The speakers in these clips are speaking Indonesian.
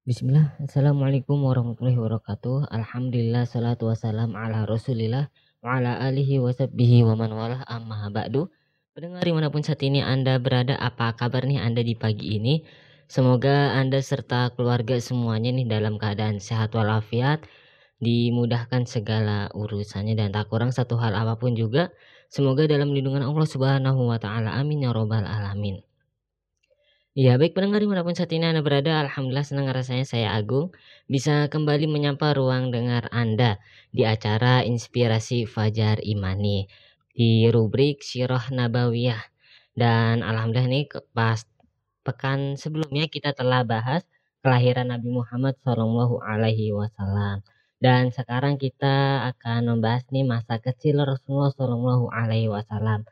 Bismillah, Assalamualaikum warahmatullahi wabarakatuh. Alhamdulillah, salatu wassalam ala rasulillah Wa ala alihi wa sabbihi wa man walah amma ba'du. Pendengar di mana pun saat ini anda berada, apa kabar nih anda di pagi ini? Semoga anda serta keluarga semuanya nih dalam keadaan sehat walafiat Dimudahkan segala urusannya dan tak kurang satu hal apa pun juga Semoga dalam lindungan Allah subhanahu wa ta'ala. Amin ya robbal alamin Ya baik pendengar di mana pun saat ini Anda berada Alhamdulillah senang rasanya saya Agung Bisa kembali menyapa ruang dengar Anda Di acara Inspirasi Fajar Imani Di rubrik Syirah Nabawiyah. Dan Alhamdulillah ini pas pekan sebelumnya kita telah bahas Kelahiran Nabi Muhammad Shallallahu Alaihi Wasallam. Dan sekarang kita akan membahas nih masa kecil Rasulullah Shallallahu Alaihi Wasallam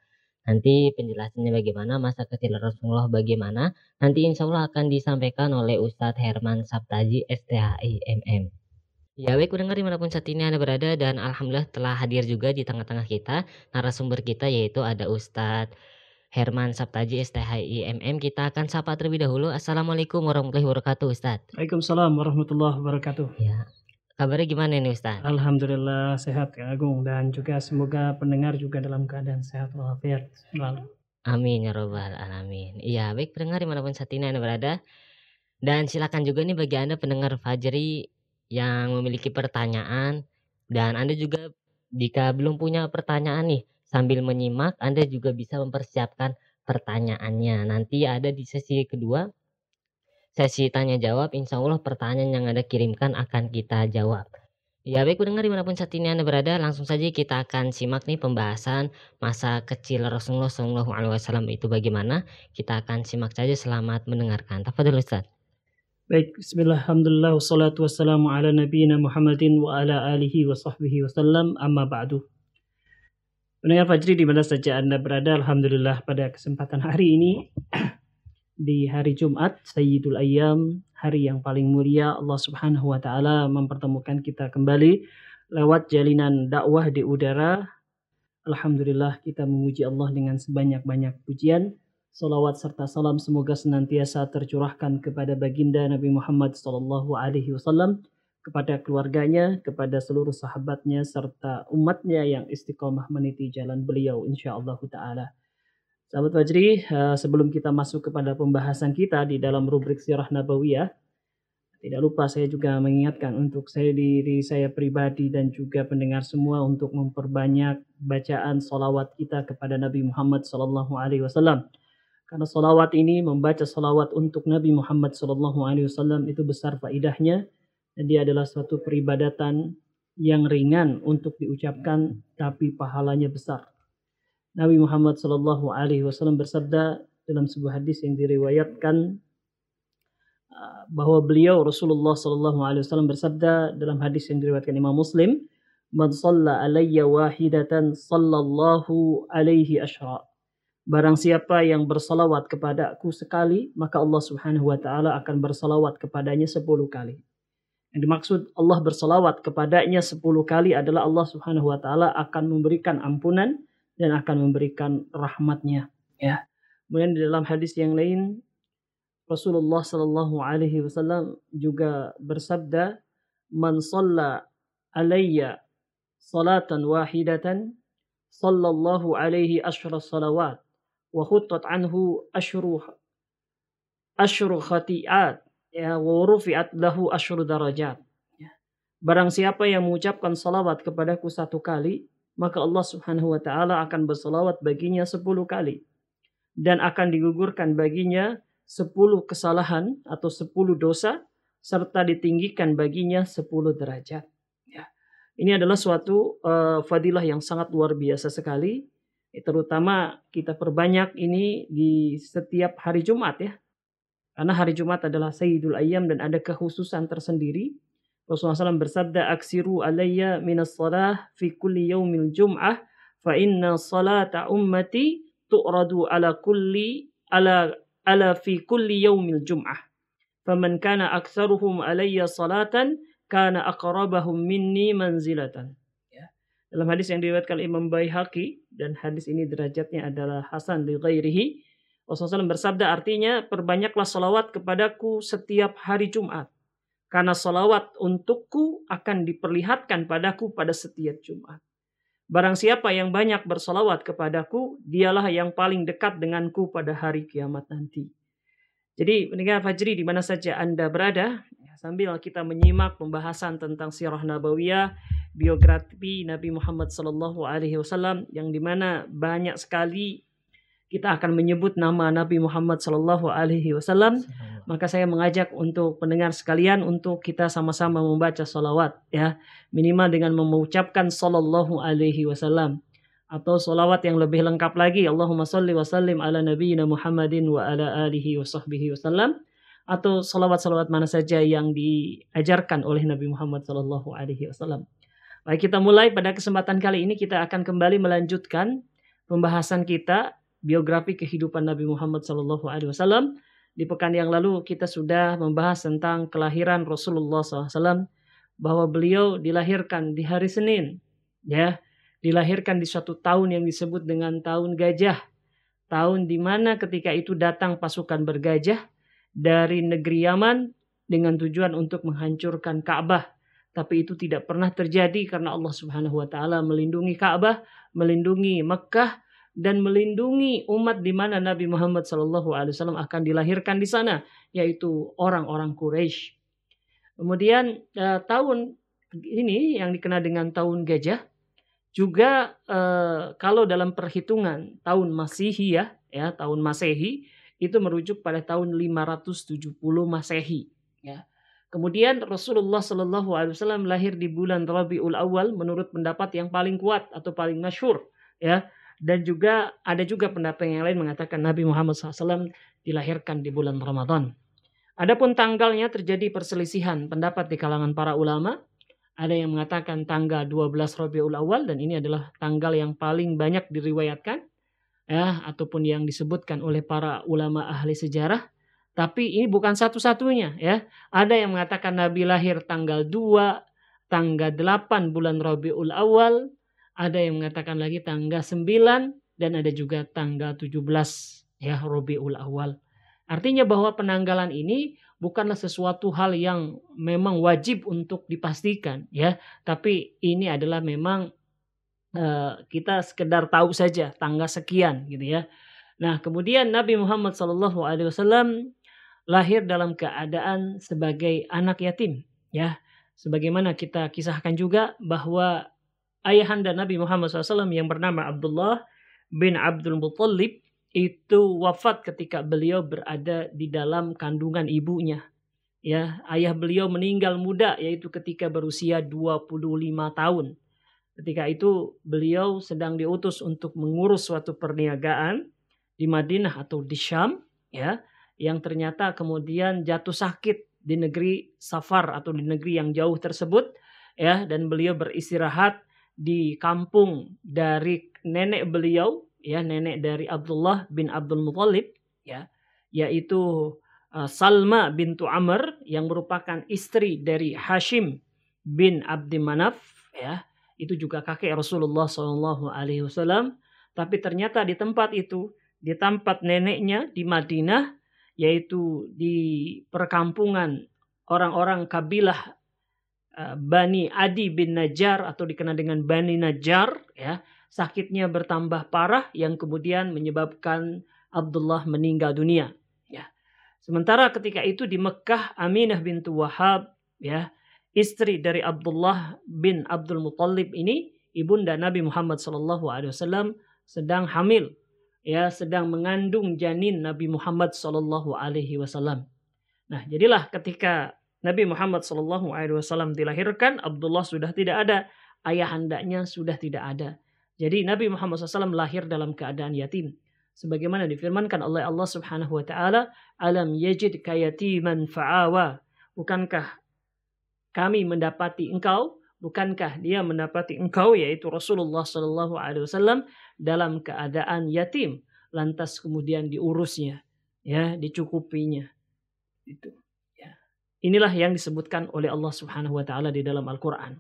Nanti penjelasannya bagaimana, masa kecil Rasulullah bagaimana, nanti insya Allah akan disampaikan oleh Ustadz Herman Sabtaji STHI MM. Ya baik pendengar di mana pun saat ini Anda berada dan Alhamdulillah telah hadir juga di tengah-tengah kita narasumber kita yaitu ada Ustadz Herman Sabtaji STHI MM. Kita akan sapa terlebih dahulu. Assalamualaikum warahmatullahi wabarakatuh Ustadz. Waalaikumsalam warahmatullahi wabarakatuh. Ya, Kabarnya gimana nih Ustaz? Alhamdulillah sehat ya Agung dan juga semoga pendengar juga dalam keadaan sehat walafiat selalu. Amin ya robbal alamin. Iya baik pendengar di mana pun saat ini anda berada dan silakan juga nih bagi anda pendengar Fajri yang memiliki pertanyaan dan anda juga jika belum punya pertanyaan nih sambil menyimak anda juga bisa mempersiapkan pertanyaannya nanti ada di sesi kedua sesi tanya jawab, insya Allah pertanyaan yang Anda kirimkan akan kita jawab. Ya baik pendengar di mana pun saat ini Anda berada, langsung saja kita akan simak nih pembahasan masa kecil Rasulullah SAW itu bagaimana. Kita akan simak saja selamat mendengarkan. Tafadhol Ustaz. Baik, bismillah, alhamdulillah, wassalatu wassalamu ala nabiyina Muhammadin wa ala alihi wa sahbihi wasallam, amma ba'du. Pendengar Fajri di mana saja Anda berada, Alhamdulillah pada kesempatan hari ini di hari Jumat, Sayyidul Ayyam, hari yang paling mulia Allah Subhanahu wa taala mempertemukan kita kembali lewat jalinan dakwah di udara. Alhamdulillah kita memuji Allah dengan sebanyak-banyak pujian. Salawat serta salam semoga senantiasa tercurahkan kepada baginda Nabi Muhammad wasallam, kepada keluarganya, kepada seluruh sahabatnya serta umatnya yang istiqomah meniti jalan beliau insyaallah taala. Sahabat Fajri, eh, sebelum kita masuk kepada pembahasan kita di dalam rubrik Sirah Nabawiyah, tidak lupa saya juga mengingatkan untuk saya diri saya pribadi dan juga pendengar semua untuk memperbanyak bacaan solawat kita kepada Nabi Muhammad Sallallahu Alaihi Wasallam. Karena solawat ini membaca solawat untuk Nabi Muhammad Sallallahu Alaihi Wasallam itu besar faidahnya dan dia adalah suatu peribadatan yang ringan untuk diucapkan tapi pahalanya besar. Nabi Muhammad Shallallahu Alaihi Wasallam bersabda dalam sebuah hadis yang diriwayatkan uh, bahwa beliau Rasulullah Shallallahu Alaihi Wasallam bersabda dalam hadis yang diriwayatkan Imam Muslim, "Man salla alayya wahidatan sallallahu alaihi ashra." Barang siapa yang bersalawat kepada aku sekali, maka Allah Subhanahu wa taala akan bersalawat kepadanya sepuluh kali. Yang dimaksud Allah bersalawat kepadanya sepuluh kali adalah Allah Subhanahu wa taala akan memberikan ampunan dan akan memberikan rahmatnya ya kemudian di dalam hadis yang lain Rasulullah Shallallahu Alaihi Wasallam juga bersabda man salla alayya salatan wahidatan sallallahu alaihi asyra salawat wa khuttat anhu asyru asyru khati'at ya wa rufi'at lahu asyru darajat ya. Barang siapa yang mengucapkan salawat kepadaku satu kali, maka Allah Subhanahu wa taala akan berselawat baginya sepuluh kali dan akan digugurkan baginya sepuluh kesalahan atau sepuluh dosa serta ditinggikan baginya sepuluh derajat. Ya. Ini adalah suatu uh, fadilah yang sangat luar biasa sekali, terutama kita perbanyak ini di setiap hari Jumat ya. Karena hari Jumat adalah Sayyidul Ayyam dan ada kekhususan tersendiri Rasulullah SAW bersabda, Aksiru alayya minas salah fi kulli yaumil jum'ah, fa inna salata ummati tu'radu ala kulli, ala, ala fi kulli yaumil jum'ah. Faman kana aksaruhum alayya salatan, kana aqrabahum minni manzilatan. Ya. Dalam hadis yang diriwayatkan Imam Baihaqi dan hadis ini derajatnya adalah hasan li ghairihi. Rasulullah SAW bersabda artinya perbanyaklah salawat kepadaku setiap hari Jumat Karena salawat untukku akan diperlihatkan padaku pada setiap Jumat. Barang siapa yang banyak bersolawat kepadaku, dialah yang paling dekat denganku pada hari kiamat nanti. Jadi pendengar Fajri di mana saja Anda berada, ya, sambil kita menyimak pembahasan tentang sirah nabawiyah, biografi Nabi Muhammad Sallallahu Alaihi Wasallam yang di mana banyak sekali kita akan menyebut nama Nabi Muhammad Sallallahu Alaihi Wasallam, maka saya mengajak untuk pendengar sekalian untuk kita sama-sama membaca salawat ya. Minimal dengan mengucapkan Sallallahu Alaihi Wasallam. Atau salawat yang lebih lengkap lagi Allahumma salli wa sallim ala nabiyyina Muhammadin wa ala alihi wa sahbihi wasallam atau salawat-salawat mana saja yang diajarkan oleh Nabi Muhammad Sallallahu Alaihi Wasallam. Baik kita mulai. Pada kesempatan kali ini kita akan kembali melanjutkan pembahasan kita biografi kehidupan Nabi Muhammad Wasallam. Di pekan yang lalu kita sudah membahas tentang kelahiran Rasulullah SAW bahwa beliau dilahirkan di hari Senin, ya, dilahirkan di suatu tahun yang disebut dengan tahun gajah, tahun di mana ketika itu datang pasukan bergajah dari negeri Yaman dengan tujuan untuk menghancurkan Ka'bah. Tapi itu tidak pernah terjadi karena Allah Subhanahu wa taala melindungi Ka'bah, melindungi Mekah dan melindungi umat di mana Nabi Muhammad SAW akan dilahirkan di sana, yaitu orang-orang Quraisy. Kemudian eh, tahun ini yang dikenal dengan tahun gajah juga eh, kalau dalam perhitungan tahun Masehi ya, ya tahun Masehi itu merujuk pada tahun 570 Masehi. Ya. Kemudian Rasulullah Shallallahu Alaihi Wasallam lahir di bulan Rabiul Awal menurut pendapat yang paling kuat atau paling masyhur ya dan juga ada juga pendapat yang lain mengatakan Nabi Muhammad SAW dilahirkan di bulan Ramadan. Adapun tanggalnya terjadi perselisihan pendapat di kalangan para ulama. Ada yang mengatakan tanggal 12 Rabiul Awal dan ini adalah tanggal yang paling banyak diriwayatkan ya ataupun yang disebutkan oleh para ulama ahli sejarah. Tapi ini bukan satu-satunya ya. Ada yang mengatakan Nabi lahir tanggal 2, tanggal 8 bulan Rabiul Awal, ada yang mengatakan lagi tanggal 9 dan ada juga tanggal 17 ya Rabiul Awal. Artinya bahwa penanggalan ini bukanlah sesuatu hal yang memang wajib untuk dipastikan ya, tapi ini adalah memang uh, kita sekedar tahu saja tanggal sekian gitu ya. Nah, kemudian Nabi Muhammad SAW lahir dalam keadaan sebagai anak yatim ya. Sebagaimana kita kisahkan juga bahwa ayahanda Nabi Muhammad SAW yang bernama Abdullah bin Abdul Muttalib itu wafat ketika beliau berada di dalam kandungan ibunya. Ya, ayah beliau meninggal muda yaitu ketika berusia 25 tahun. Ketika itu beliau sedang diutus untuk mengurus suatu perniagaan di Madinah atau di Syam ya, yang ternyata kemudian jatuh sakit di negeri Safar atau di negeri yang jauh tersebut ya dan beliau beristirahat di kampung dari nenek beliau ya nenek dari Abdullah bin Abdul Muthalib ya yaitu uh, Salma bintu Amr yang merupakan istri dari Hashim bin Abdi Manaf ya. Itu juga kakek Rasulullah Shallallahu Alaihi Wasallam. Tapi ternyata di tempat itu di tempat neneknya di Madinah yaitu di perkampungan orang-orang kabilah Bani Adi bin Najjar atau dikenal dengan Bani Najjar ya sakitnya bertambah parah yang kemudian menyebabkan Abdullah meninggal dunia ya. Sementara ketika itu di Mekah Aminah bintu Wahab ya istri dari Abdullah bin Abdul Muttalib ini ibunda Nabi Muhammad Wasallam sedang hamil ya sedang mengandung janin Nabi Muhammad Wasallam. Nah jadilah ketika Nabi Muhammad Shallallahu Alaihi Wasallam dilahirkan, Abdullah sudah tidak ada, ayahandanya sudah tidak ada. Jadi Nabi Muhammad SAW lahir dalam keadaan yatim. Sebagaimana difirmankan oleh Allah Subhanahu Wa Taala, alam yajid kayatiman fa'awa. Bukankah kami mendapati engkau? Bukankah dia mendapati engkau yaitu Rasulullah Shallallahu Alaihi Wasallam dalam keadaan yatim, lantas kemudian diurusnya, ya, dicukupinya, itu. Inilah yang disebutkan oleh Allah Subhanahu wa taala di dalam Al-Qur'an.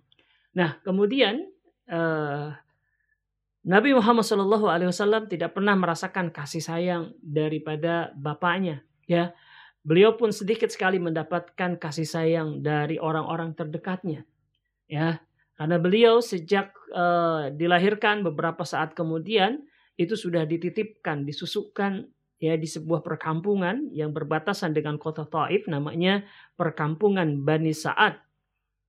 Nah, kemudian uh, Nabi Muhammad Shallallahu alaihi wasallam tidak pernah merasakan kasih sayang daripada bapaknya, ya. beliau pun sedikit sekali mendapatkan kasih sayang dari orang-orang terdekatnya. Ya, karena beliau sejak uh, dilahirkan beberapa saat kemudian itu sudah dititipkan, disusukkan ya di sebuah perkampungan yang berbatasan dengan kota Taif namanya perkampungan Bani Sa'ad.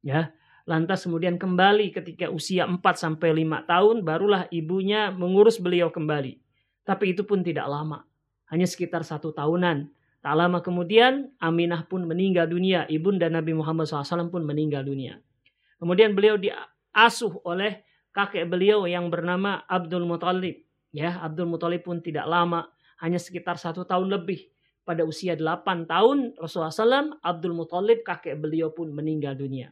Ya. Lantas kemudian kembali ketika usia 4 sampai 5 tahun barulah ibunya mengurus beliau kembali. Tapi itu pun tidak lama. Hanya sekitar satu tahunan. Tak lama kemudian Aminah pun meninggal dunia. Ibunda Nabi Muhammad SAW pun meninggal dunia. Kemudian beliau diasuh oleh kakek beliau yang bernama Abdul Muthalib. Ya, Abdul Muthalib pun tidak lama hanya sekitar satu tahun lebih. Pada usia delapan tahun Rasulullah SAW, Abdul Muthalib kakek beliau pun meninggal dunia.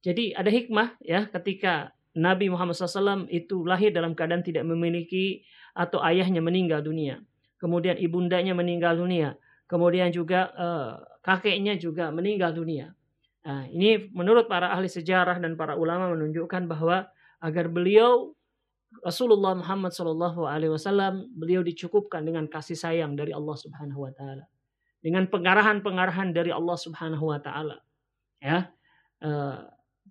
Jadi ada hikmah ya ketika Nabi Muhammad SAW itu lahir dalam keadaan tidak memiliki atau ayahnya meninggal dunia. Kemudian ibundanya meninggal dunia. Kemudian juga uh, kakeknya juga meninggal dunia. Nah, ini menurut para ahli sejarah dan para ulama menunjukkan bahwa agar beliau Rasulullah Muhammad Shallallahu Alaihi Wasallam beliau dicukupkan dengan kasih sayang dari Allah Subhanahu Wa Taala, dengan pengarahan-pengarahan dari Allah Subhanahu Wa Taala, ya. Uh,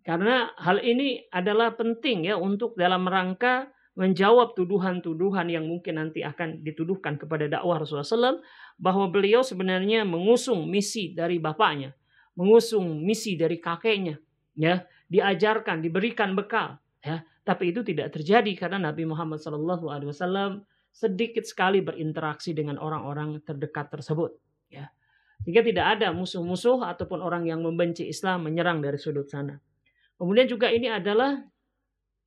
karena hal ini adalah penting ya untuk dalam rangka menjawab tuduhan-tuduhan yang mungkin nanti akan dituduhkan kepada dakwah Rasulullah SAW bahwa beliau sebenarnya mengusung misi dari bapaknya, mengusung misi dari kakeknya, ya. Diajarkan, diberikan bekal, ya tapi itu tidak terjadi karena Nabi Muhammad SAW sedikit sekali berinteraksi dengan orang-orang terdekat tersebut. Ya. Sehingga tidak ada musuh-musuh ataupun orang yang membenci Islam menyerang dari sudut sana. Kemudian juga ini adalah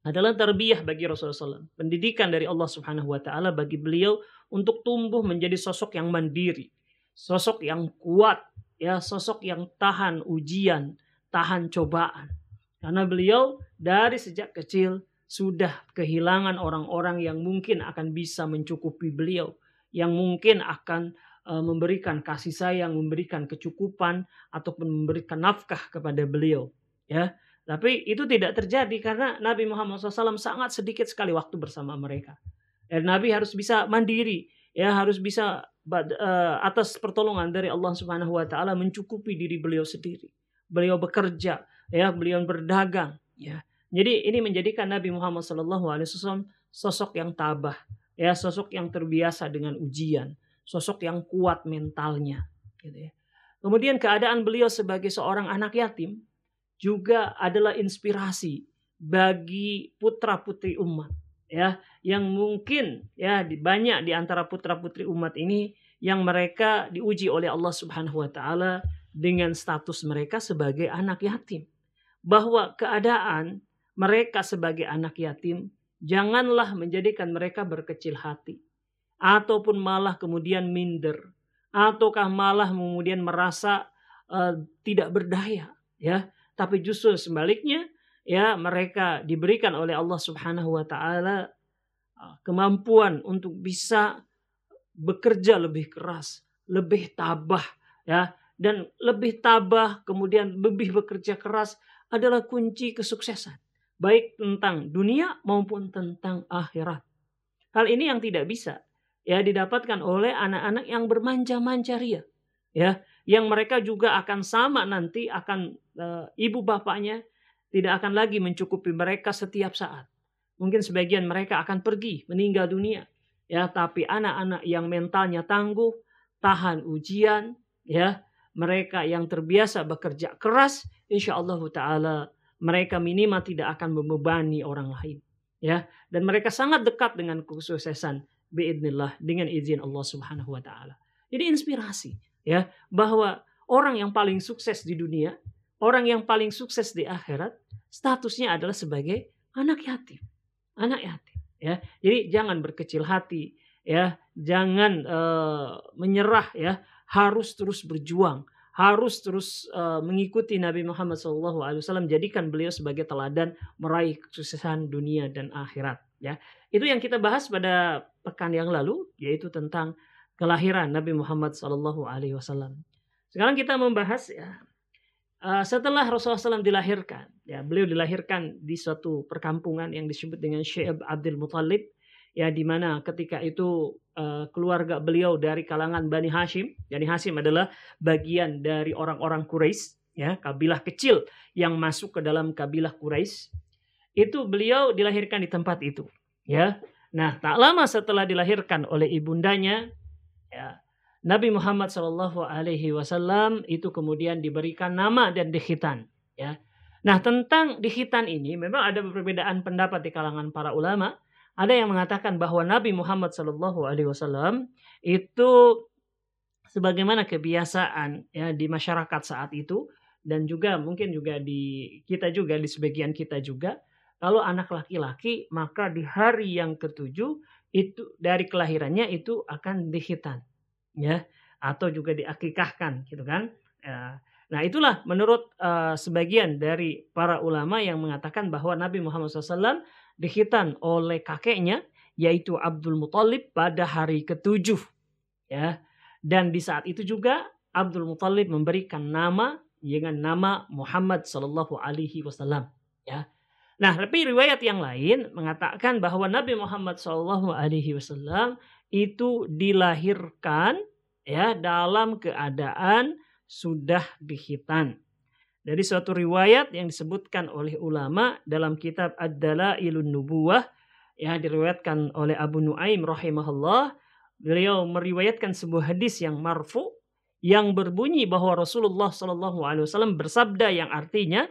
adalah tarbiyah bagi Rasulullah SAW. Pendidikan dari Allah Subhanahu Wa Taala bagi beliau untuk tumbuh menjadi sosok yang mandiri, sosok yang kuat, ya sosok yang tahan ujian, tahan cobaan. Karena beliau dari sejak kecil sudah kehilangan orang-orang yang mungkin akan bisa mencukupi beliau, yang mungkin akan uh, memberikan kasih sayang, memberikan kecukupan ataupun memberikan nafkah kepada beliau, ya. Tapi itu tidak terjadi karena Nabi Muhammad SAW sangat sedikit sekali waktu bersama mereka. Dan Nabi harus bisa mandiri, ya harus bisa uh, atas pertolongan dari Allah Subhanahu Wa Taala mencukupi diri beliau sendiri. Beliau bekerja, ya beliau berdagang, ya jadi ini menjadikan Nabi Muhammad SAW sosok yang tabah, ya sosok yang terbiasa dengan ujian, sosok yang kuat mentalnya. Gitu ya. Kemudian keadaan beliau sebagai seorang anak yatim juga adalah inspirasi bagi putra putri umat ya yang mungkin ya banyak di antara putra putri umat ini yang mereka diuji oleh Allah Subhanahu wa taala dengan status mereka sebagai anak yatim bahwa keadaan mereka sebagai anak yatim, janganlah menjadikan mereka berkecil hati ataupun malah kemudian minder ataukah malah kemudian merasa uh, tidak berdaya ya. Tapi justru sebaliknya ya mereka diberikan oleh Allah Subhanahu wa taala uh, kemampuan untuk bisa bekerja lebih keras lebih tabah ya. Dan lebih tabah kemudian lebih bekerja keras adalah kunci kesuksesan baik tentang dunia maupun tentang akhirat. Hal ini yang tidak bisa ya didapatkan oleh anak-anak yang bermanja-manja ria. Ya, yang mereka juga akan sama nanti akan e, ibu bapaknya tidak akan lagi mencukupi mereka setiap saat. Mungkin sebagian mereka akan pergi meninggal dunia. Ya, tapi anak-anak yang mentalnya tangguh, tahan ujian, ya, mereka yang terbiasa bekerja keras, insya Allah taala mereka minimal tidak akan membebani orang lain ya dan mereka sangat dekat dengan kesuksesan biidnillah dengan izin Allah Subhanahu wa taala. Jadi inspirasi ya bahwa orang yang paling sukses di dunia, orang yang paling sukses di akhirat statusnya adalah sebagai anak yatim. Anak yatim ya. Jadi jangan berkecil hati ya, jangan uh, menyerah ya, harus terus berjuang harus terus uh, mengikuti Nabi Muhammad SAW jadikan beliau sebagai teladan meraih kesuksesan dunia dan akhirat ya. Itu yang kita bahas pada pekan yang lalu yaitu tentang kelahiran Nabi Muhammad SAW sekarang kita membahas ya uh, setelah Rasulullah SAW dilahirkan ya beliau dilahirkan di suatu perkampungan yang disebut dengan Syekh Abdul Muthalib ya di mana ketika itu uh, keluarga beliau dari kalangan Bani Hashim. Bani Hashim adalah bagian dari orang-orang Quraisy, ya, kabilah kecil yang masuk ke dalam kabilah Quraisy. Itu beliau dilahirkan di tempat itu, ya. Nah, tak lama setelah dilahirkan oleh ibundanya, ya, Nabi Muhammad Shallallahu Alaihi Wasallam itu kemudian diberikan nama dan dikhitan, ya. Nah, tentang dikhitan ini memang ada perbedaan pendapat di kalangan para ulama. Ada yang mengatakan bahwa Nabi Muhammad Shallallahu Alaihi Wasallam itu sebagaimana kebiasaan ya di masyarakat saat itu dan juga mungkin juga di kita juga di sebagian kita juga kalau anak laki-laki maka di hari yang ketujuh itu dari kelahirannya itu akan dihitan ya atau juga diakikahkan gitu kan ya. nah itulah menurut uh, sebagian dari para ulama yang mengatakan bahwa Nabi Muhammad SAW dihitan oleh kakeknya yaitu Abdul Muthalib pada hari ketujuh ya. Dan di saat itu juga Abdul Muthalib memberikan nama dengan nama Muhammad Sallallahu Alaihi Wasallam ya. Nah tapi riwayat yang lain mengatakan bahwa Nabi Muhammad Sallallahu Alaihi Wasallam itu dilahirkan ya dalam keadaan sudah dihitan dari suatu riwayat yang disebutkan oleh ulama dalam kitab Ad-Dalailun Nubuwah yang diriwayatkan oleh Abu Nuaim rahimahullah beliau meriwayatkan sebuah hadis yang marfu yang berbunyi bahwa Rasulullah Shallallahu alaihi wasallam bersabda yang artinya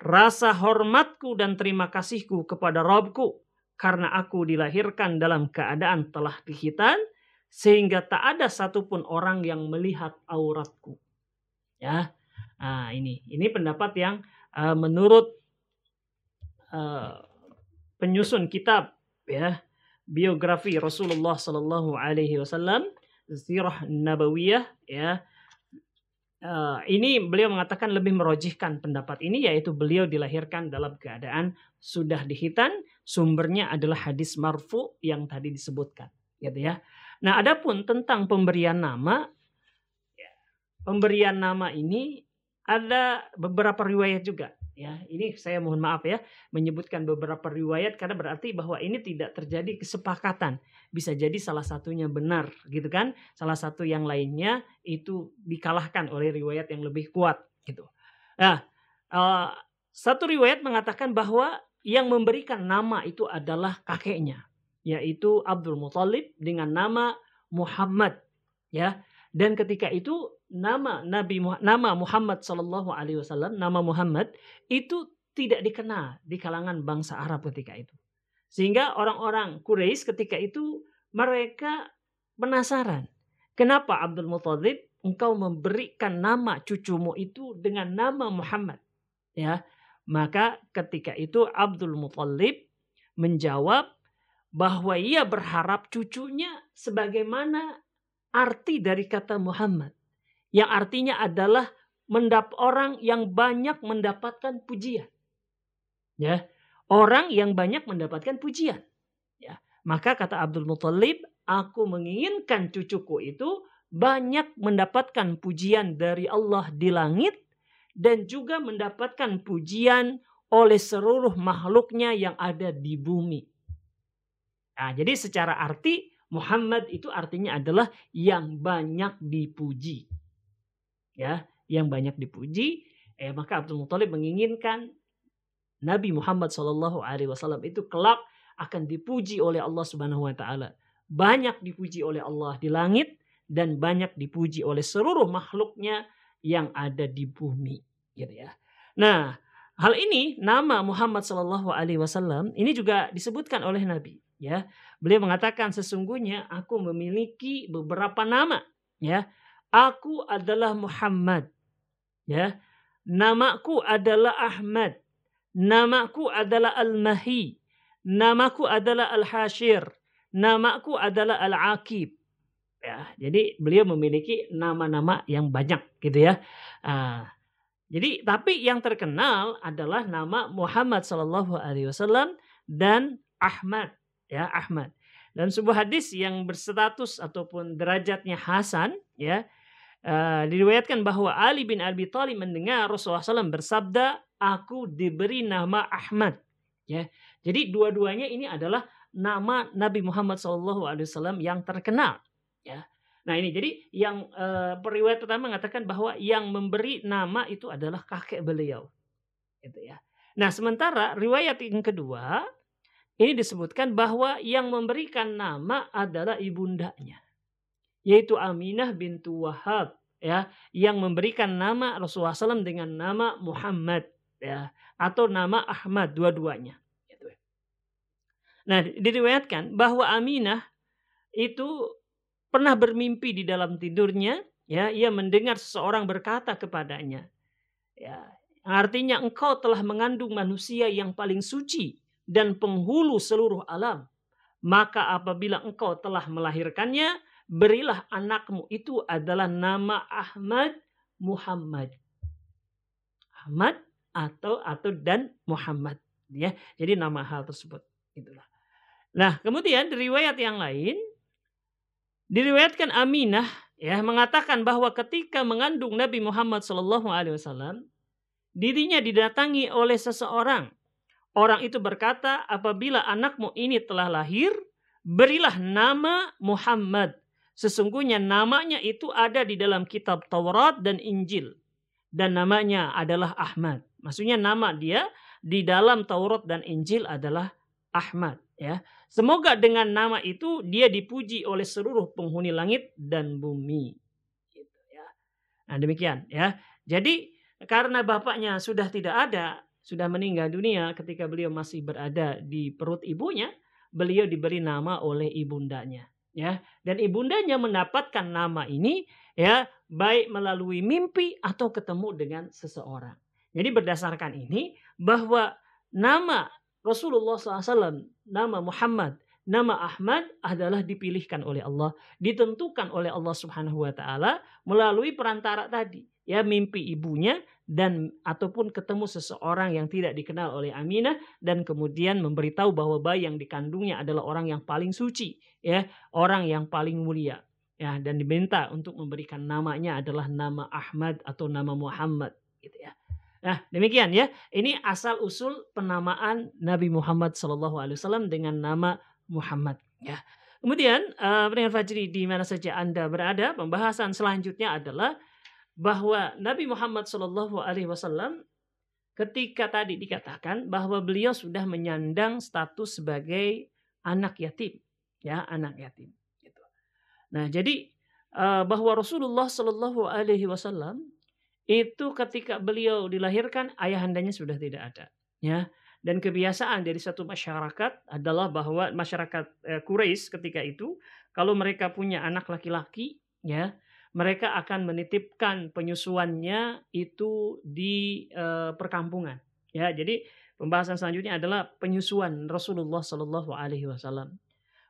rasa hormatku dan terima kasihku kepada Rabbku karena aku dilahirkan dalam keadaan telah dihitan sehingga tak ada satupun orang yang melihat auratku. Ya, Nah, ini ini pendapat yang uh, menurut uh, penyusun kitab ya biografi Rasulullah Sallallahu Alaihi Wasallam Sirah Nabawiyah ya uh, ini beliau mengatakan lebih merojihkan pendapat ini yaitu beliau dilahirkan dalam keadaan sudah dihitan sumbernya adalah hadis marfu yang tadi disebutkan gitu ya. Nah, adapun tentang pemberian nama ya, pemberian nama ini ada beberapa riwayat juga. Ya ini saya mohon maaf ya menyebutkan beberapa riwayat karena berarti bahwa ini tidak terjadi kesepakatan. Bisa jadi salah satunya benar gitu kan? Salah satu yang lainnya itu dikalahkan oleh riwayat yang lebih kuat gitu. Nah uh, satu riwayat mengatakan bahwa yang memberikan nama itu adalah kakeknya yaitu Abdul Muthalib dengan nama Muhammad ya dan ketika itu nama Nabi nama Muhammad Shallallahu Alaihi Wasallam nama Muhammad itu tidak dikenal di kalangan bangsa Arab ketika itu. Sehingga orang-orang Quraisy ketika itu mereka penasaran. Kenapa Abdul Muthalib engkau memberikan nama cucumu itu dengan nama Muhammad? Ya, maka ketika itu Abdul Muthalib menjawab bahwa ia berharap cucunya sebagaimana arti dari kata Muhammad yang artinya adalah mendap orang yang banyak mendapatkan pujian. Ya, orang yang banyak mendapatkan pujian. Ya, maka kata Abdul Muthalib, aku menginginkan cucuku itu banyak mendapatkan pujian dari Allah di langit dan juga mendapatkan pujian oleh seluruh makhluknya yang ada di bumi. Nah, jadi secara arti Muhammad itu artinya adalah yang banyak dipuji. Ya, yang banyak dipuji, eh maka Abdul Muthalib menginginkan Nabi Muhammad Shallallahu alaihi wasallam itu kelak akan dipuji oleh Allah Subhanahu wa taala. Banyak dipuji oleh Allah di langit dan banyak dipuji oleh seluruh makhluknya yang ada di bumi, gitu ya. Nah, hal ini nama Muhammad Shallallahu alaihi wasallam ini juga disebutkan oleh Nabi ya. Beliau mengatakan sesungguhnya aku memiliki beberapa nama ya. Aku adalah Muhammad ya. Namaku adalah Ahmad. Namaku adalah Al-Mahi. Namaku adalah Al-Hashir. Namaku adalah Al-Aqib. Ya, jadi beliau memiliki nama-nama yang banyak gitu ya. Uh, jadi tapi yang terkenal adalah nama Muhammad Sallallahu Alaihi Wasallam dan Ahmad ya Ahmad. Dan sebuah hadis yang berstatus ataupun derajatnya Hasan ya uh, diriwayatkan bahwa Ali bin Abi Thalib mendengar Rasulullah SAW bersabda, "Aku diberi nama Ahmad." Ya. Jadi dua-duanya ini adalah nama Nabi Muhammad SAW yang terkenal. Ya. Nah ini jadi yang uh, periwayat pertama mengatakan bahwa yang memberi nama itu adalah kakek beliau. Gitu ya. Nah sementara riwayat yang kedua ini disebutkan bahwa yang memberikan nama adalah ibundanya. Yaitu Aminah bintu Wahab ya yang memberikan nama Rasulullah SAW dengan nama Muhammad ya atau nama Ahmad dua-duanya. Gitu. Nah diriwayatkan bahwa Aminah itu pernah bermimpi di dalam tidurnya ya ia mendengar seseorang berkata kepadanya ya artinya engkau telah mengandung manusia yang paling suci dan penghulu seluruh alam. Maka apabila engkau telah melahirkannya, berilah anakmu itu adalah nama Ahmad Muhammad. Ahmad atau atau dan Muhammad ya. Jadi nama hal tersebut itulah. Nah, kemudian di riwayat yang lain diriwayatkan Aminah ya mengatakan bahwa ketika mengandung Nabi Muhammad wasallam dirinya didatangi oleh seseorang Orang itu berkata, apabila anakmu ini telah lahir, berilah nama Muhammad. Sesungguhnya namanya itu ada di dalam kitab Taurat dan Injil. Dan namanya adalah Ahmad. Maksudnya nama dia di dalam Taurat dan Injil adalah Ahmad. Ya, Semoga dengan nama itu dia dipuji oleh seluruh penghuni langit dan bumi. Gitu ya. Nah demikian ya. Jadi karena bapaknya sudah tidak ada, sudah meninggal dunia ketika beliau masih berada di perut ibunya, beliau diberi nama oleh ibundanya, ya. Dan ibundanya mendapatkan nama ini ya baik melalui mimpi atau ketemu dengan seseorang. Jadi berdasarkan ini bahwa nama Rasulullah SAW, nama Muhammad, nama Ahmad adalah dipilihkan oleh Allah, ditentukan oleh Allah Subhanahu wa taala melalui perantara tadi, ya mimpi ibunya dan ataupun ketemu seseorang yang tidak dikenal oleh Aminah dan kemudian memberitahu bahwa bayi yang dikandungnya adalah orang yang paling suci ya orang yang paling mulia ya dan diminta untuk memberikan namanya adalah nama Ahmad atau nama Muhammad gitu ya. Nah demikian ya. Ini asal usul penamaan Nabi Muhammad SAW dengan nama Muhammad ya. Kemudian uh, Fajri di mana saja anda berada pembahasan selanjutnya adalah bahwa Nabi Muhammad Shallallahu Alaihi Wasallam ketika tadi dikatakan bahwa beliau sudah menyandang status sebagai anak yatim, ya anak yatim. Gitu. Nah jadi eh, bahwa Rasulullah Shallallahu Alaihi Wasallam itu ketika beliau dilahirkan ayahandanya sudah tidak ada, ya. Dan kebiasaan dari satu masyarakat adalah bahwa masyarakat eh, Quraisy ketika itu kalau mereka punya anak laki-laki, ya mereka akan menitipkan penyusuannya itu di uh, perkampungan. Ya, jadi pembahasan selanjutnya adalah penyusuan Rasulullah Shallallahu Alaihi Wasallam.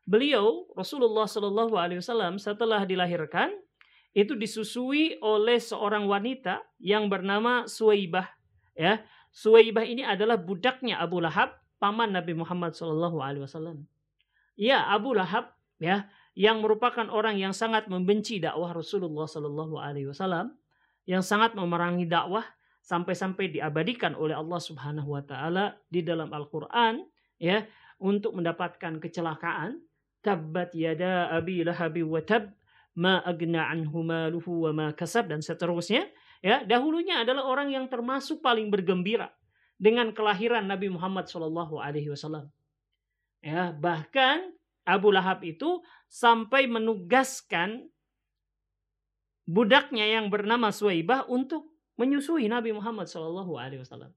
Beliau Rasulullah Shallallahu Alaihi Wasallam setelah dilahirkan itu disusui oleh seorang wanita yang bernama Suwaibah. Ya, Suwaibah ini adalah budaknya Abu Lahab, paman Nabi Muhammad Shallallahu Alaihi Wasallam. Ya, Abu Lahab ya yang merupakan orang yang sangat membenci dakwah Rasulullah Sallallahu Alaihi Wasallam, yang sangat memerangi dakwah sampai-sampai diabadikan oleh Allah Subhanahu Wa Taala di dalam Al-Quran, ya, untuk mendapatkan kecelakaan. Tabbat yada abi lahabi wa tab ma agna anhu maluhu wa ma kasab dan seterusnya. Ya, dahulunya adalah orang yang termasuk paling bergembira dengan kelahiran Nabi Muhammad Shallallahu Wasallam. Ya, bahkan Abu Lahab itu sampai menugaskan budaknya yang bernama Suwaibah untuk menyusui Nabi Muhammad Shallallahu Alaihi Wasallam.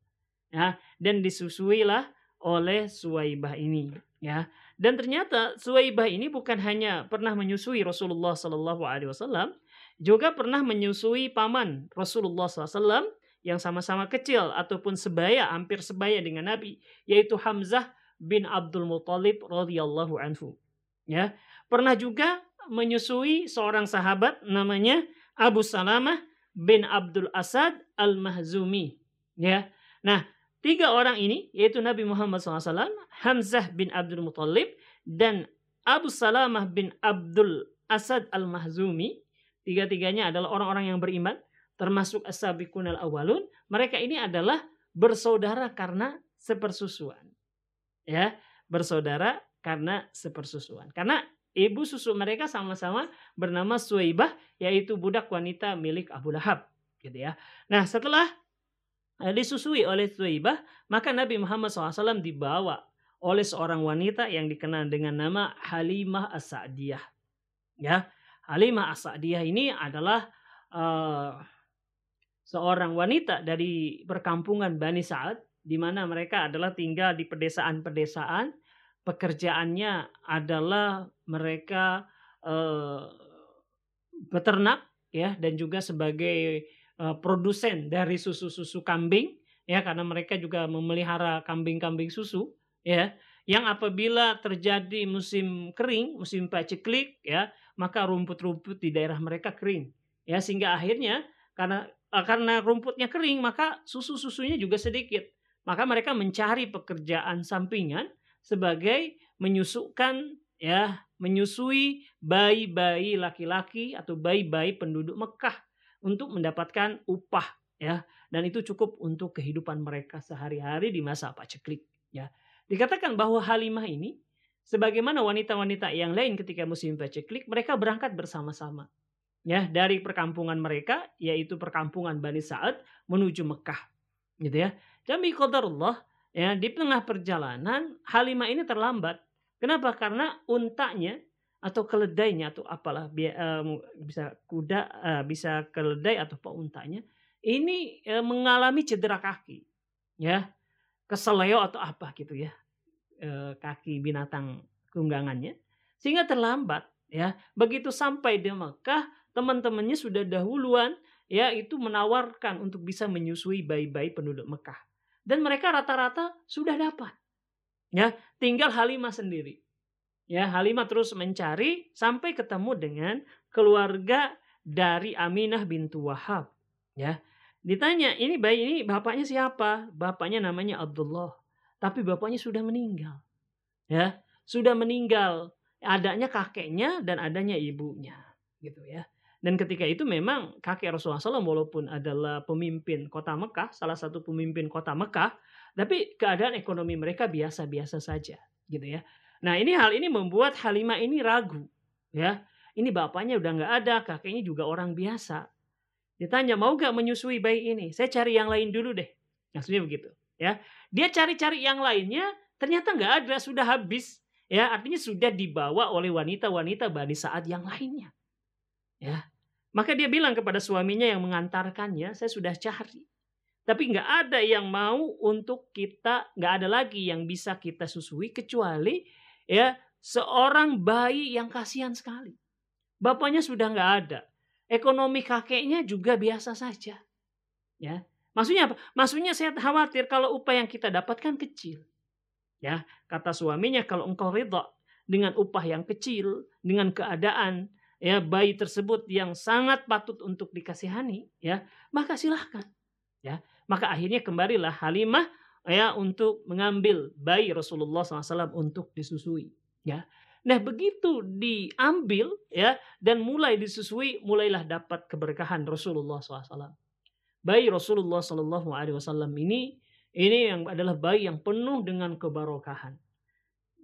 Ya, dan disusuilah oleh Suwaibah ini. Ya, dan ternyata Suwaibah ini bukan hanya pernah menyusui Rasulullah Shallallahu Alaihi Wasallam, juga pernah menyusui paman Rasulullah SAW yang sama-sama kecil ataupun sebaya, hampir sebaya dengan Nabi, yaitu Hamzah bin Abdul Muthalib radhiyallahu anhu. Ya, pernah juga menyusui seorang sahabat namanya Abu Salamah bin Abdul Asad Al-Mahzumi. Ya. Nah, tiga orang ini yaitu Nabi Muhammad SAW, Hamzah bin Abdul Muttalib dan Abu Salamah bin Abdul Asad Al-Mahzumi. Tiga-tiganya adalah orang-orang yang beriman termasuk as-sabiqun al-awwalun. Mereka ini adalah bersaudara karena sepersusuan. Ya, bersaudara karena sepersusuan. Karena ibu susu mereka sama-sama bernama Suwaibah yaitu budak wanita milik Abu Lahab gitu ya. Nah, setelah eh, disusui oleh Suwaibah, maka Nabi Muhammad SAW dibawa oleh seorang wanita yang dikenal dengan nama Halimah As-Sa'diyah. Ya, Halimah As-Sa'diyah ini adalah uh, seorang wanita dari perkampungan Bani Sa'ad di mana mereka adalah tinggal di pedesaan-pedesaan. Pekerjaannya adalah mereka uh, beternak ya dan juga sebagai uh, produsen dari susu-susu kambing ya karena mereka juga memelihara kambing-kambing susu ya yang apabila terjadi musim kering, musim paceklik ya, maka rumput-rumput di daerah mereka kering. Ya sehingga akhirnya karena karena rumputnya kering maka susu-susunya juga sedikit. Maka mereka mencari pekerjaan sampingan sebagai menyusukan ya, menyusui bayi-bayi laki-laki atau bayi-bayi penduduk Mekah untuk mendapatkan upah ya. Dan itu cukup untuk kehidupan mereka sehari-hari di masa paceklik ya. Dikatakan bahwa Halimah ini sebagaimana wanita-wanita yang lain ketika musim paceklik mereka berangkat bersama-sama ya dari perkampungan mereka yaitu perkampungan Bani Sa'ad menuju Mekah gitu ya dan qadarullah ya di tengah perjalanan Halimah ini terlambat. Kenapa? Karena untanya atau keledainya atau apalah bisa kuda uh, bisa keledai atau apa untanya ini uh, mengalami cedera kaki ya keseleo atau apa gitu ya uh, kaki binatang tunggangannya sehingga terlambat ya begitu sampai di Mekah teman-temannya sudah dahuluan ya itu menawarkan untuk bisa menyusui bayi-bayi penduduk Mekah dan mereka rata-rata sudah dapat. Ya, tinggal Halimah sendiri. Ya, Halimah terus mencari sampai ketemu dengan keluarga dari Aminah bintu Wahab. Ya, ditanya, ini bayi ini bapaknya siapa? Bapaknya namanya Abdullah. Tapi bapaknya sudah meninggal. Ya, sudah meninggal. Adanya kakeknya dan adanya ibunya. Gitu ya. Dan ketika itu memang kakek Rasulullah SAW walaupun adalah pemimpin kota Mekah, salah satu pemimpin kota Mekah, tapi keadaan ekonomi mereka biasa-biasa saja, gitu ya. Nah ini hal ini membuat Halimah ini ragu, ya. Ini bapaknya udah nggak ada, kakeknya juga orang biasa. Ditanya mau gak menyusui bayi ini? Saya cari yang lain dulu deh. Maksudnya begitu, ya. Dia cari-cari yang lainnya, ternyata nggak ada, sudah habis. Ya, artinya sudah dibawa oleh wanita-wanita Bani Saat yang lainnya. Ya. Maka dia bilang kepada suaminya yang mengantarkannya, saya sudah cari. Tapi nggak ada yang mau untuk kita, nggak ada lagi yang bisa kita susui kecuali ya seorang bayi yang kasihan sekali. Bapaknya sudah nggak ada. Ekonomi kakeknya juga biasa saja. Ya, maksudnya apa? Maksudnya saya khawatir kalau upah yang kita dapatkan kecil. Ya, kata suaminya kalau engkau ridha dengan upah yang kecil, dengan keadaan ya bayi tersebut yang sangat patut untuk dikasihani ya maka silahkan ya. Maka akhirnya kembalilah Halimah ya untuk mengambil bayi Rasulullah SAW untuk disusui ya. Nah begitu diambil ya dan mulai disusui mulailah dapat keberkahan Rasulullah SAW bayi Rasulullah SAW ini ini yang adalah bayi yang penuh dengan kebarokahan.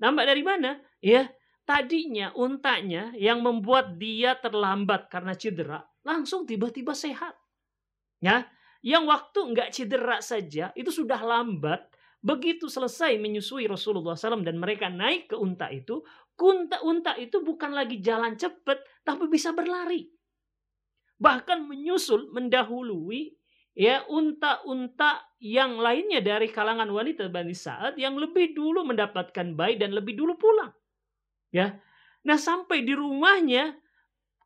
Nampak dari mana? Ya tadinya untanya yang membuat dia terlambat karena cedera langsung tiba-tiba sehat. Ya, yang waktu nggak cedera saja itu sudah lambat. Begitu selesai menyusui Rasulullah SAW dan mereka naik ke unta itu, unta-unta itu bukan lagi jalan cepat, tapi bisa berlari. Bahkan menyusul, mendahului ya unta-unta yang lainnya dari kalangan wanita Bani Sa'ad yang lebih dulu mendapatkan bayi dan lebih dulu pulang. Ya. Nah, sampai di rumahnya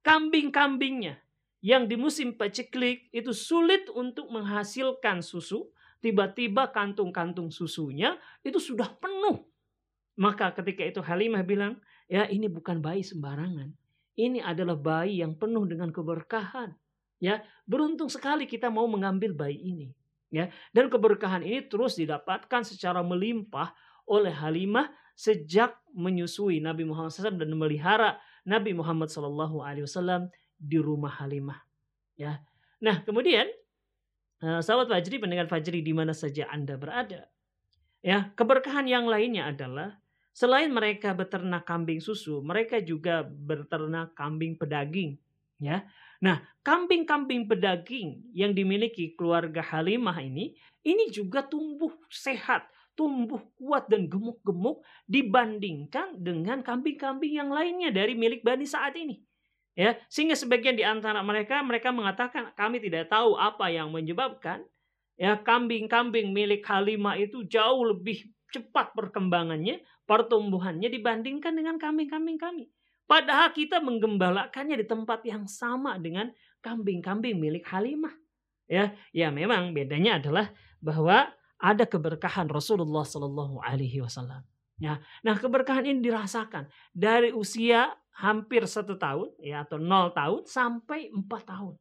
kambing-kambingnya yang di musim paceklik itu sulit untuk menghasilkan susu, tiba-tiba kantung-kantung susunya itu sudah penuh. Maka ketika itu Halimah bilang, ya ini bukan bayi sembarangan. Ini adalah bayi yang penuh dengan keberkahan. Ya, beruntung sekali kita mau mengambil bayi ini. Ya, dan keberkahan ini terus didapatkan secara melimpah oleh Halimah sejak menyusui Nabi Muhammad SAW dan memelihara Nabi Muhammad SAW di rumah Halimah. Ya. Nah kemudian eh, sahabat Fajri, pendengar Fajri di mana saja Anda berada. Ya, keberkahan yang lainnya adalah selain mereka beternak kambing susu, mereka juga beternak kambing pedaging, ya. Nah, kambing-kambing pedaging yang dimiliki keluarga Halimah ini, ini juga tumbuh sehat, tumbuh kuat dan gemuk-gemuk dibandingkan dengan kambing-kambing yang lainnya dari milik Bani saat ini. Ya, sehingga sebagian di antara mereka mereka mengatakan kami tidak tahu apa yang menyebabkan ya kambing-kambing milik Halimah itu jauh lebih cepat perkembangannya, pertumbuhannya dibandingkan dengan kambing-kambing kami. Padahal kita menggembalakannya di tempat yang sama dengan kambing-kambing milik Halimah. Ya, ya memang bedanya adalah bahwa ada keberkahan Rasulullah Shallallahu Alaihi Wasallam. Ya, nah keberkahan ini dirasakan dari usia hampir satu tahun ya atau nol tahun sampai empat tahun.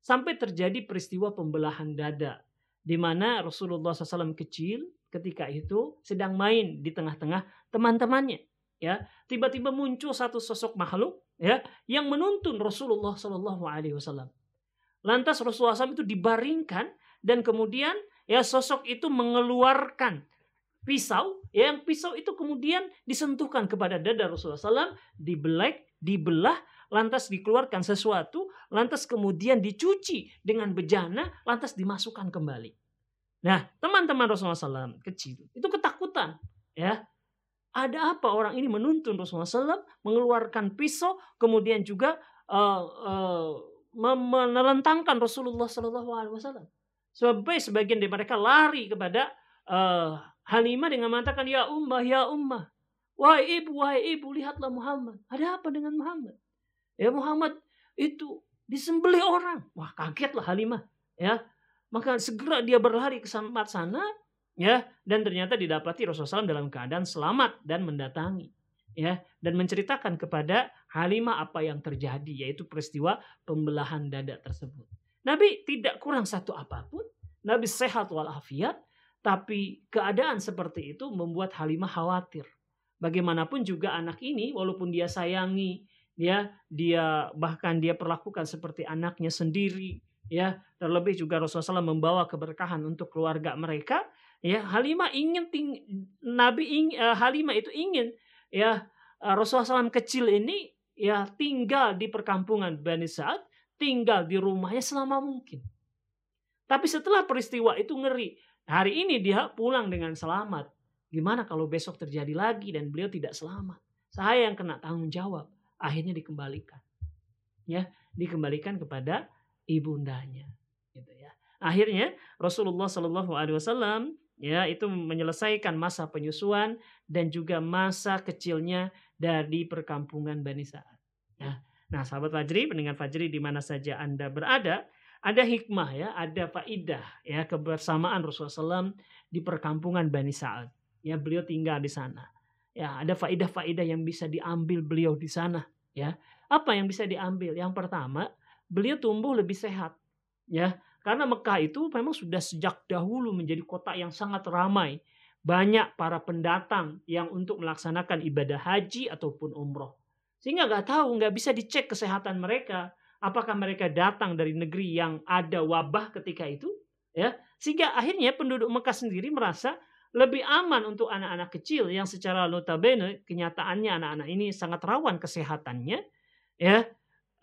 Sampai terjadi peristiwa pembelahan dada di mana Rasulullah SAW kecil ketika itu sedang main di tengah-tengah teman-temannya ya. Tiba-tiba muncul satu sosok makhluk ya yang menuntun Rasulullah Wasallam. Lantas Rasulullah SAW itu dibaringkan dan kemudian ya sosok itu mengeluarkan pisau, ya, yang pisau itu kemudian disentuhkan kepada dada Rasulullah SAW, dibelek, dibelah, lantas dikeluarkan sesuatu, lantas kemudian dicuci dengan bejana, lantas dimasukkan kembali. Nah, teman-teman Rasulullah SAW kecil itu ketakutan, ya. Ada apa orang ini menuntun Rasulullah SAW mengeluarkan pisau, kemudian juga uh, uh, menelentangkan Rasulullah SAW. Sampai sebagian dari mereka lari kepada uh, Halimah dengan mengatakan, Ya ummah, ya ummah. Wahai ibu, wahai ibu, lihatlah Muhammad. Ada apa dengan Muhammad? Ya Muhammad itu disembelih orang. Wah kagetlah Halimah. Ya, maka segera dia berlari ke tempat sana. Ya, dan ternyata didapati Rasulullah SAW dalam keadaan selamat dan mendatangi. Ya, dan menceritakan kepada Halimah apa yang terjadi, yaitu peristiwa pembelahan dada tersebut. Nabi tidak kurang satu apa pun. Nabi sehat walafiat tapi keadaan seperti itu membuat Halimah khawatir. Bagaimanapun juga anak ini walaupun dia sayangi, ya, dia bahkan dia perlakukan seperti anaknya sendiri, ya. Terlebih juga Rasulullah SAW membawa keberkahan untuk keluarga mereka, ya. Halimah ingin ting Nabi ing, uh, Halimah itu ingin ya uh, Rasulullah SAW kecil ini ya tinggal di perkampungan Bani Sa'ad, tinggal di rumahnya selama mungkin. Tapi setelah peristiwa itu ngeri, Hari ini dia pulang dengan selamat. Gimana kalau besok terjadi lagi dan beliau tidak selamat? Saya yang kena tanggung jawab. Akhirnya dikembalikan. Ya, dikembalikan kepada ibundanya. Gitu ya. Akhirnya Rasulullah Shallallahu Alaihi Wasallam ya itu menyelesaikan masa penyusuan dan juga masa kecilnya dari perkampungan Bani Sa'ad. Ya. Nah, sahabat Fajri, pendengar Fajri di mana saja Anda berada, ada hikmah ya, ada faidah ya kebersamaan Rasulullah SAW di perkampungan Bani Sa'ad. Ya, beliau tinggal di sana. Ya, ada faidah-faidah yang bisa diambil beliau di sana. Ya, apa yang bisa diambil? Yang pertama, beliau tumbuh lebih sehat. Ya, karena Mekah itu memang sudah sejak dahulu menjadi kota yang sangat ramai. Banyak para pendatang yang untuk melaksanakan ibadah haji ataupun umroh. Sehingga nggak tahu, nggak bisa dicek kesehatan mereka. Apakah mereka datang dari negeri yang ada wabah ketika itu? Ya sehingga akhirnya penduduk Mekah sendiri merasa lebih aman untuk anak-anak kecil yang secara notabene kenyataannya anak-anak ini sangat rawan kesehatannya ya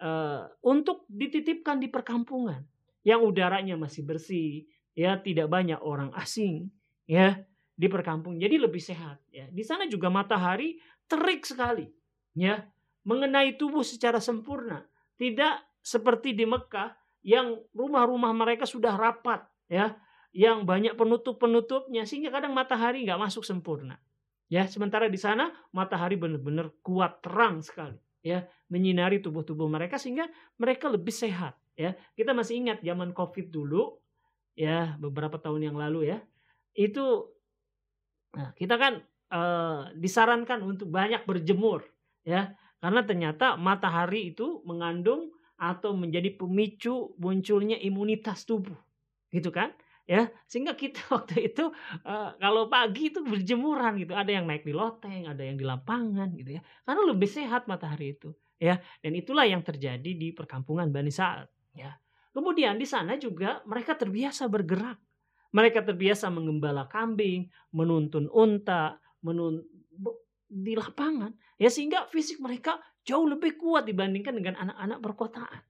uh, untuk dititipkan di perkampungan yang udaranya masih bersih ya tidak banyak orang asing ya di perkampungan jadi lebih sehat ya. Di sana juga matahari terik sekali ya mengenai tubuh secara sempurna tidak seperti di Mekah yang rumah-rumah mereka sudah rapat ya, yang banyak penutup-penutupnya sehingga kadang matahari nggak masuk sempurna. Ya, sementara di sana matahari benar-benar kuat terang sekali ya, menyinari tubuh-tubuh mereka sehingga mereka lebih sehat ya. Kita masih ingat zaman Covid dulu ya, beberapa tahun yang lalu ya. Itu nah, kita kan eh, disarankan untuk banyak berjemur ya karena ternyata matahari itu mengandung atau menjadi pemicu munculnya imunitas tubuh. Gitu kan? Ya, sehingga kita waktu itu uh, kalau pagi itu berjemuran gitu, ada yang naik di loteng, ada yang di lapangan gitu ya. Karena lebih sehat matahari itu, ya. Dan itulah yang terjadi di perkampungan Bani Sa'ad, ya. Kemudian di sana juga mereka terbiasa bergerak. Mereka terbiasa mengembala kambing, menuntun unta, menun di lapangan ya sehingga fisik mereka jauh lebih kuat dibandingkan dengan anak-anak perkotaan.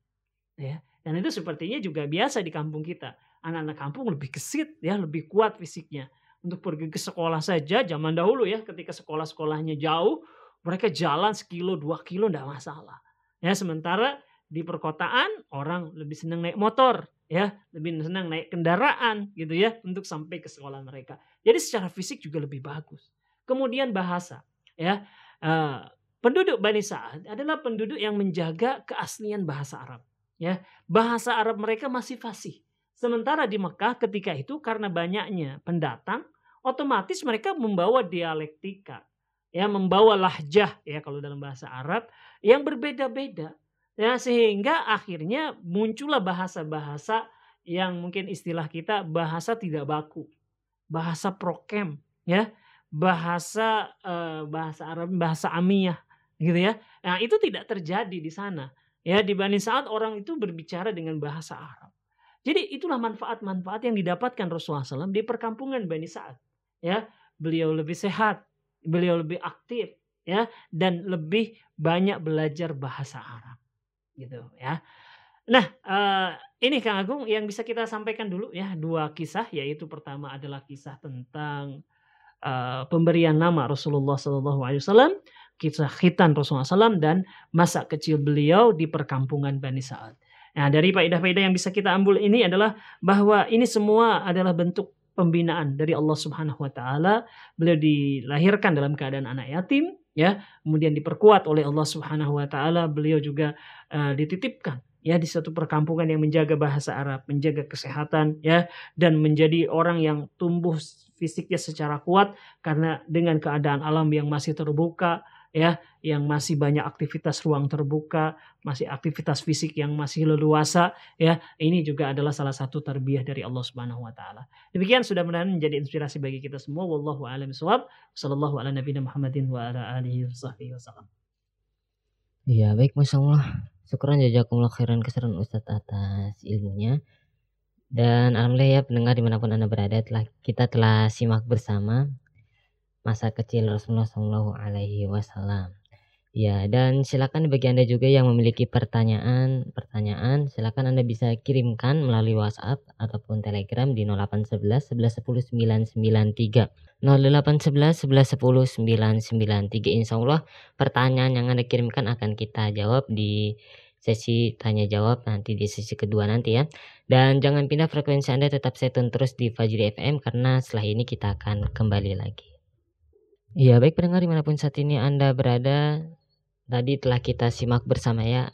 Ya dan itu sepertinya juga biasa di kampung kita. Anak-anak kampung lebih gesit ya lebih kuat fisiknya. Untuk pergi ke sekolah saja zaman dahulu ya ketika sekolah-sekolahnya jauh mereka jalan sekilo dua kilo tidak masalah. Ya sementara di perkotaan orang lebih senang naik motor ya lebih senang naik kendaraan gitu ya untuk sampai ke sekolah mereka. Jadi secara fisik juga lebih bagus. Kemudian bahasa ya uh, penduduk Bani Sa'ad adalah penduduk yang menjaga keaslian bahasa Arab ya. Bahasa Arab mereka masih fasih. Sementara di Mekah ketika itu karena banyaknya pendatang otomatis mereka membawa dialektika ya membawa lahjah ya kalau dalam bahasa Arab yang berbeda-beda ya. Sehingga akhirnya muncullah bahasa-bahasa yang mungkin istilah kita bahasa tidak baku bahasa prokem ya bahasa uh, bahasa Arab, bahasa Amiyah gitu ya. Nah, itu tidak terjadi di sana. Ya, di Bani Sa'ad orang itu berbicara dengan bahasa Arab. Jadi itulah manfaat-manfaat yang didapatkan Rasulullah SAW di perkampungan Bani Sa'ad. Ya, beliau lebih sehat, beliau lebih aktif, ya, dan lebih banyak belajar bahasa Arab, gitu ya. Nah, uh, ini Kang Agung yang bisa kita sampaikan dulu ya dua kisah, yaitu pertama adalah kisah tentang uh, pemberian nama Rasulullah SAW, kisah khitan Rasulullah SAW dan masa kecil beliau di perkampungan Bani Sa'ad. Nah, dari faedah-faedah yang bisa kita ambil ini adalah bahwa ini semua adalah bentuk pembinaan dari Allah Subhanahu wa taala. Beliau dilahirkan dalam keadaan anak yatim, ya. Kemudian diperkuat oleh Allah Subhanahu wa taala, beliau juga uh, dititipkan ya di satu perkampungan yang menjaga bahasa Arab, menjaga kesehatan ya dan menjadi orang yang tumbuh fisiknya secara kuat karena dengan keadaan alam yang masih terbuka ya, yang masih banyak aktivitas ruang terbuka, masih aktivitas fisik yang masih leluasa ya. Ini juga adalah salah satu terbiah dari Allah Subhanahu wa taala. Demikian sudah menjadi inspirasi bagi kita semua. Wallahu a'lam bishawab. Sallallahu ala nabiyina Muhammadin wa ala alihi wasallam. Iya, baik Masya Allah. Syukran jazakumullah khairan keseran Ustadz atas ilmunya. Dan alhamdulillah ya pendengar di mana pun anda berada telah kita telah simak bersama masa kecil Rasulullah Shallallahu Alaihi Wasallam. Ya, dan silakan bagi Anda juga yang memiliki pertanyaan, pertanyaan silakan Anda bisa kirimkan melalui WhatsApp ataupun Telegram di 0811 11 10 993. 0811 11 10 993. Insya Allah pertanyaan yang Anda kirimkan akan kita jawab di sesi tanya jawab nanti di sesi kedua nanti ya. Dan jangan pindah frekuensi Anda tetap stay terus di Fajri FM karena setelah ini kita akan kembali lagi. Iya baik pendengar di mana pun saat ini Anda berada tadi telah kita simak bersama ya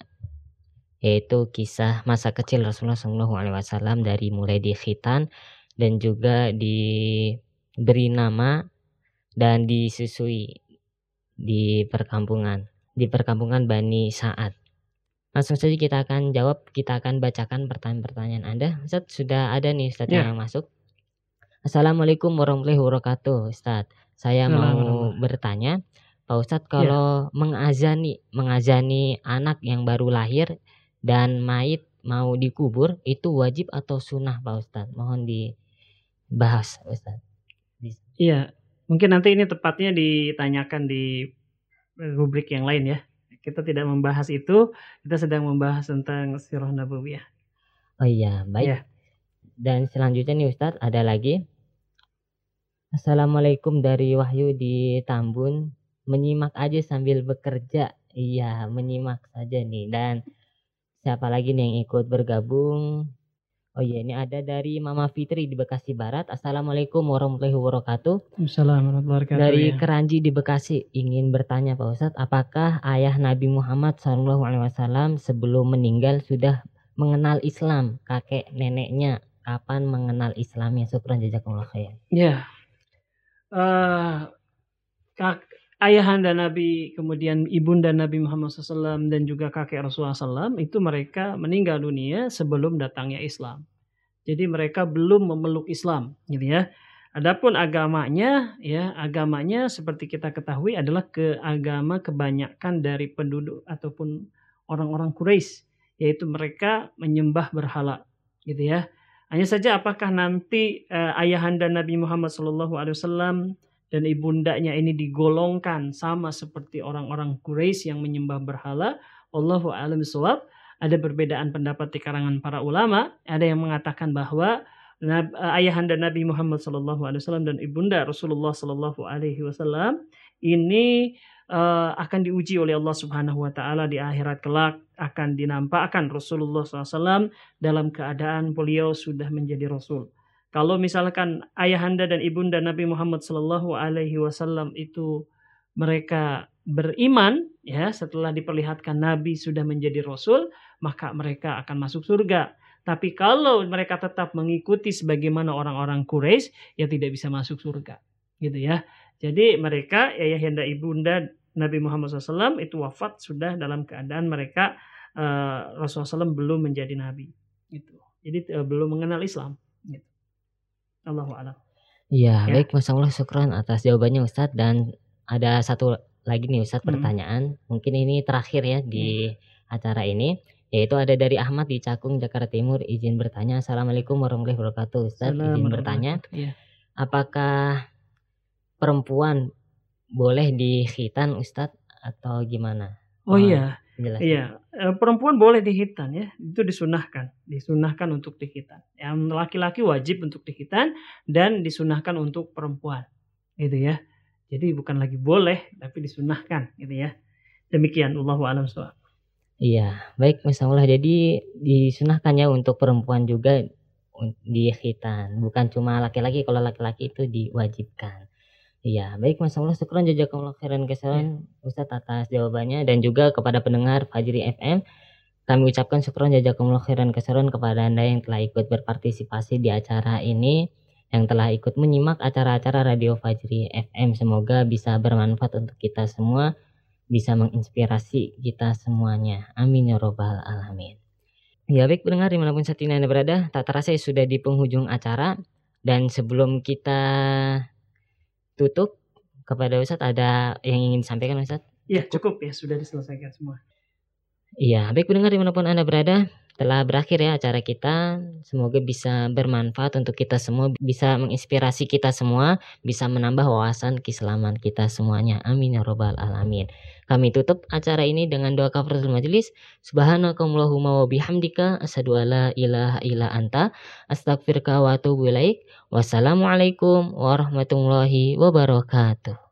yaitu kisah masa kecil Rasulullah SAW dari mulai di khitan dan juga diberi nama dan disusui di perkampungan di perkampungan Bani Saat. Langsung saja kita akan jawab, kita akan bacakan pertanyaan-pertanyaan Anda. Ustaz, sudah ada nih Ustaz ya. yang masuk. Assalamualaikum warahmatullahi wabarakatuh, Ustaz. Saya mau bertanya, Pak Ustadz iya. kalau ya. mengazani mengazani anak yang baru lahir dan mayit mau dikubur itu wajib atau sunnah Pak Ustadz? Mohon dibahas Ustadz. Iya, mungkin nanti ini tepatnya ditanyakan di rubrik yang lain ya. Kita tidak membahas itu, kita sedang membahas tentang sirah nabawiyah. Oh iya, baik. Ya. Dan selanjutnya nih Ustadz ada lagi. Assalamualaikum dari Wahyu di Tambun menyimak aja sambil bekerja. Iya, menyimak saja nih. Dan siapa lagi nih yang ikut bergabung? Oh iya, ini ada dari Mama Fitri di Bekasi Barat. Assalamualaikum warahmatullahi wabarakatuh. Assalamualaikum warahmatullahi wabarakatuh. Dari ya. Keranji di Bekasi ingin bertanya Pak Ustadz, apakah ayah Nabi Muhammad SAW sebelum meninggal sudah mengenal Islam? Kakek neneknya kapan mengenal Islamnya? Syukran jazakumullah khair. Ya. Uh, kak, ayahanda Nabi, kemudian ibunda Nabi Muhammad SAW dan juga kakek Rasulullah SAW itu mereka meninggal dunia sebelum datangnya Islam. Jadi mereka belum memeluk Islam, gitu ya. Adapun agamanya, ya agamanya seperti kita ketahui adalah ke agama kebanyakan dari penduduk ataupun orang-orang Quraisy, yaitu mereka menyembah berhala, gitu ya. Hanya saja apakah nanti uh, ayahanda Nabi Muhammad SAW dan ibundanya ini digolongkan sama seperti orang-orang Quraisy yang menyembah berhala, Allahu a'lam bishawab. Ada perbedaan pendapat di karangan para ulama. Ada yang mengatakan bahwa ayahanda Nabi Muhammad SAW dan ibunda Rasulullah SAW ini uh, akan diuji oleh Allah Subhanahu Wa Taala di akhirat kelak akan dinampakkan Rasulullah SAW dalam keadaan beliau sudah menjadi Rasul. Kalau misalkan ayahanda dan ibunda Nabi Muhammad Sallallahu Alaihi Wasallam itu mereka beriman, ya setelah diperlihatkan Nabi sudah menjadi Rasul, maka mereka akan masuk surga. Tapi kalau mereka tetap mengikuti sebagaimana orang-orang Quraisy, ya tidak bisa masuk surga, gitu ya. Jadi mereka ayahanda ibunda Nabi Muhammad SAW itu wafat sudah dalam keadaan mereka uh, Rasulullah SAW belum menjadi nabi, gitu. Jadi uh, belum mengenal Islam. Allahu a'lam. Iya, ya. baik Mas Allah syukran atas jawabannya Ustadz dan ada satu lagi nih Ustadz hmm. pertanyaan. Mungkin ini terakhir ya di hmm. acara ini yaitu ada dari Ahmad di Cakung Jakarta Timur izin bertanya Assalamualaikum warahmatullahi wabarakatuh Ustadz izin bertanya ya. apakah perempuan boleh dikhitan Ustadz atau gimana? Oh, oh iya Jelas. Iya, eh, perempuan boleh dihitan ya, itu disunahkan, disunahkan untuk dihitan. Yang laki-laki wajib untuk dihitan dan disunahkan untuk perempuan, gitu ya. Jadi bukan lagi boleh, tapi disunahkan, gitu ya. Demikian, Allahu a'lam Iya, baik Mas Allah. Jadi disunahkan ya untuk perempuan juga dihitan, bukan cuma laki-laki. Kalau laki-laki itu diwajibkan. Iya, baik Mas Allah, syukran jazakumullah khairan kesalan ya. Ustaz atas jawabannya dan juga kepada pendengar Fajri FM. Kami ucapkan syukran jazakumullah khairan kesalan kepada Anda yang telah ikut berpartisipasi di acara ini, yang telah ikut menyimak acara-acara Radio Fajri FM. Semoga bisa bermanfaat untuk kita semua, bisa menginspirasi kita semuanya. Amin ya robbal alamin. Ya baik pendengar di mana pun saat ini Anda berada, tak terasa sudah di penghujung acara. Dan sebelum kita tutup kepada Ustadz ada yang ingin disampaikan Ustadz? Iya cukup ya sudah diselesaikan semua. Iya baik pendengar di mana pun anda berada telah berakhir ya acara kita. Semoga bisa bermanfaat untuk kita semua, bisa menginspirasi kita semua, bisa menambah wawasan keislaman kita semuanya. Amin ya robbal alamin. Kami tutup acara ini dengan doa kafaratul majelis. Subhanakallahumma wa bihamdika asyhadu alla ilaha illa anta astaghfiruka wa atubu ilaik. Wassalamualaikum warahmatullahi wabarakatuh.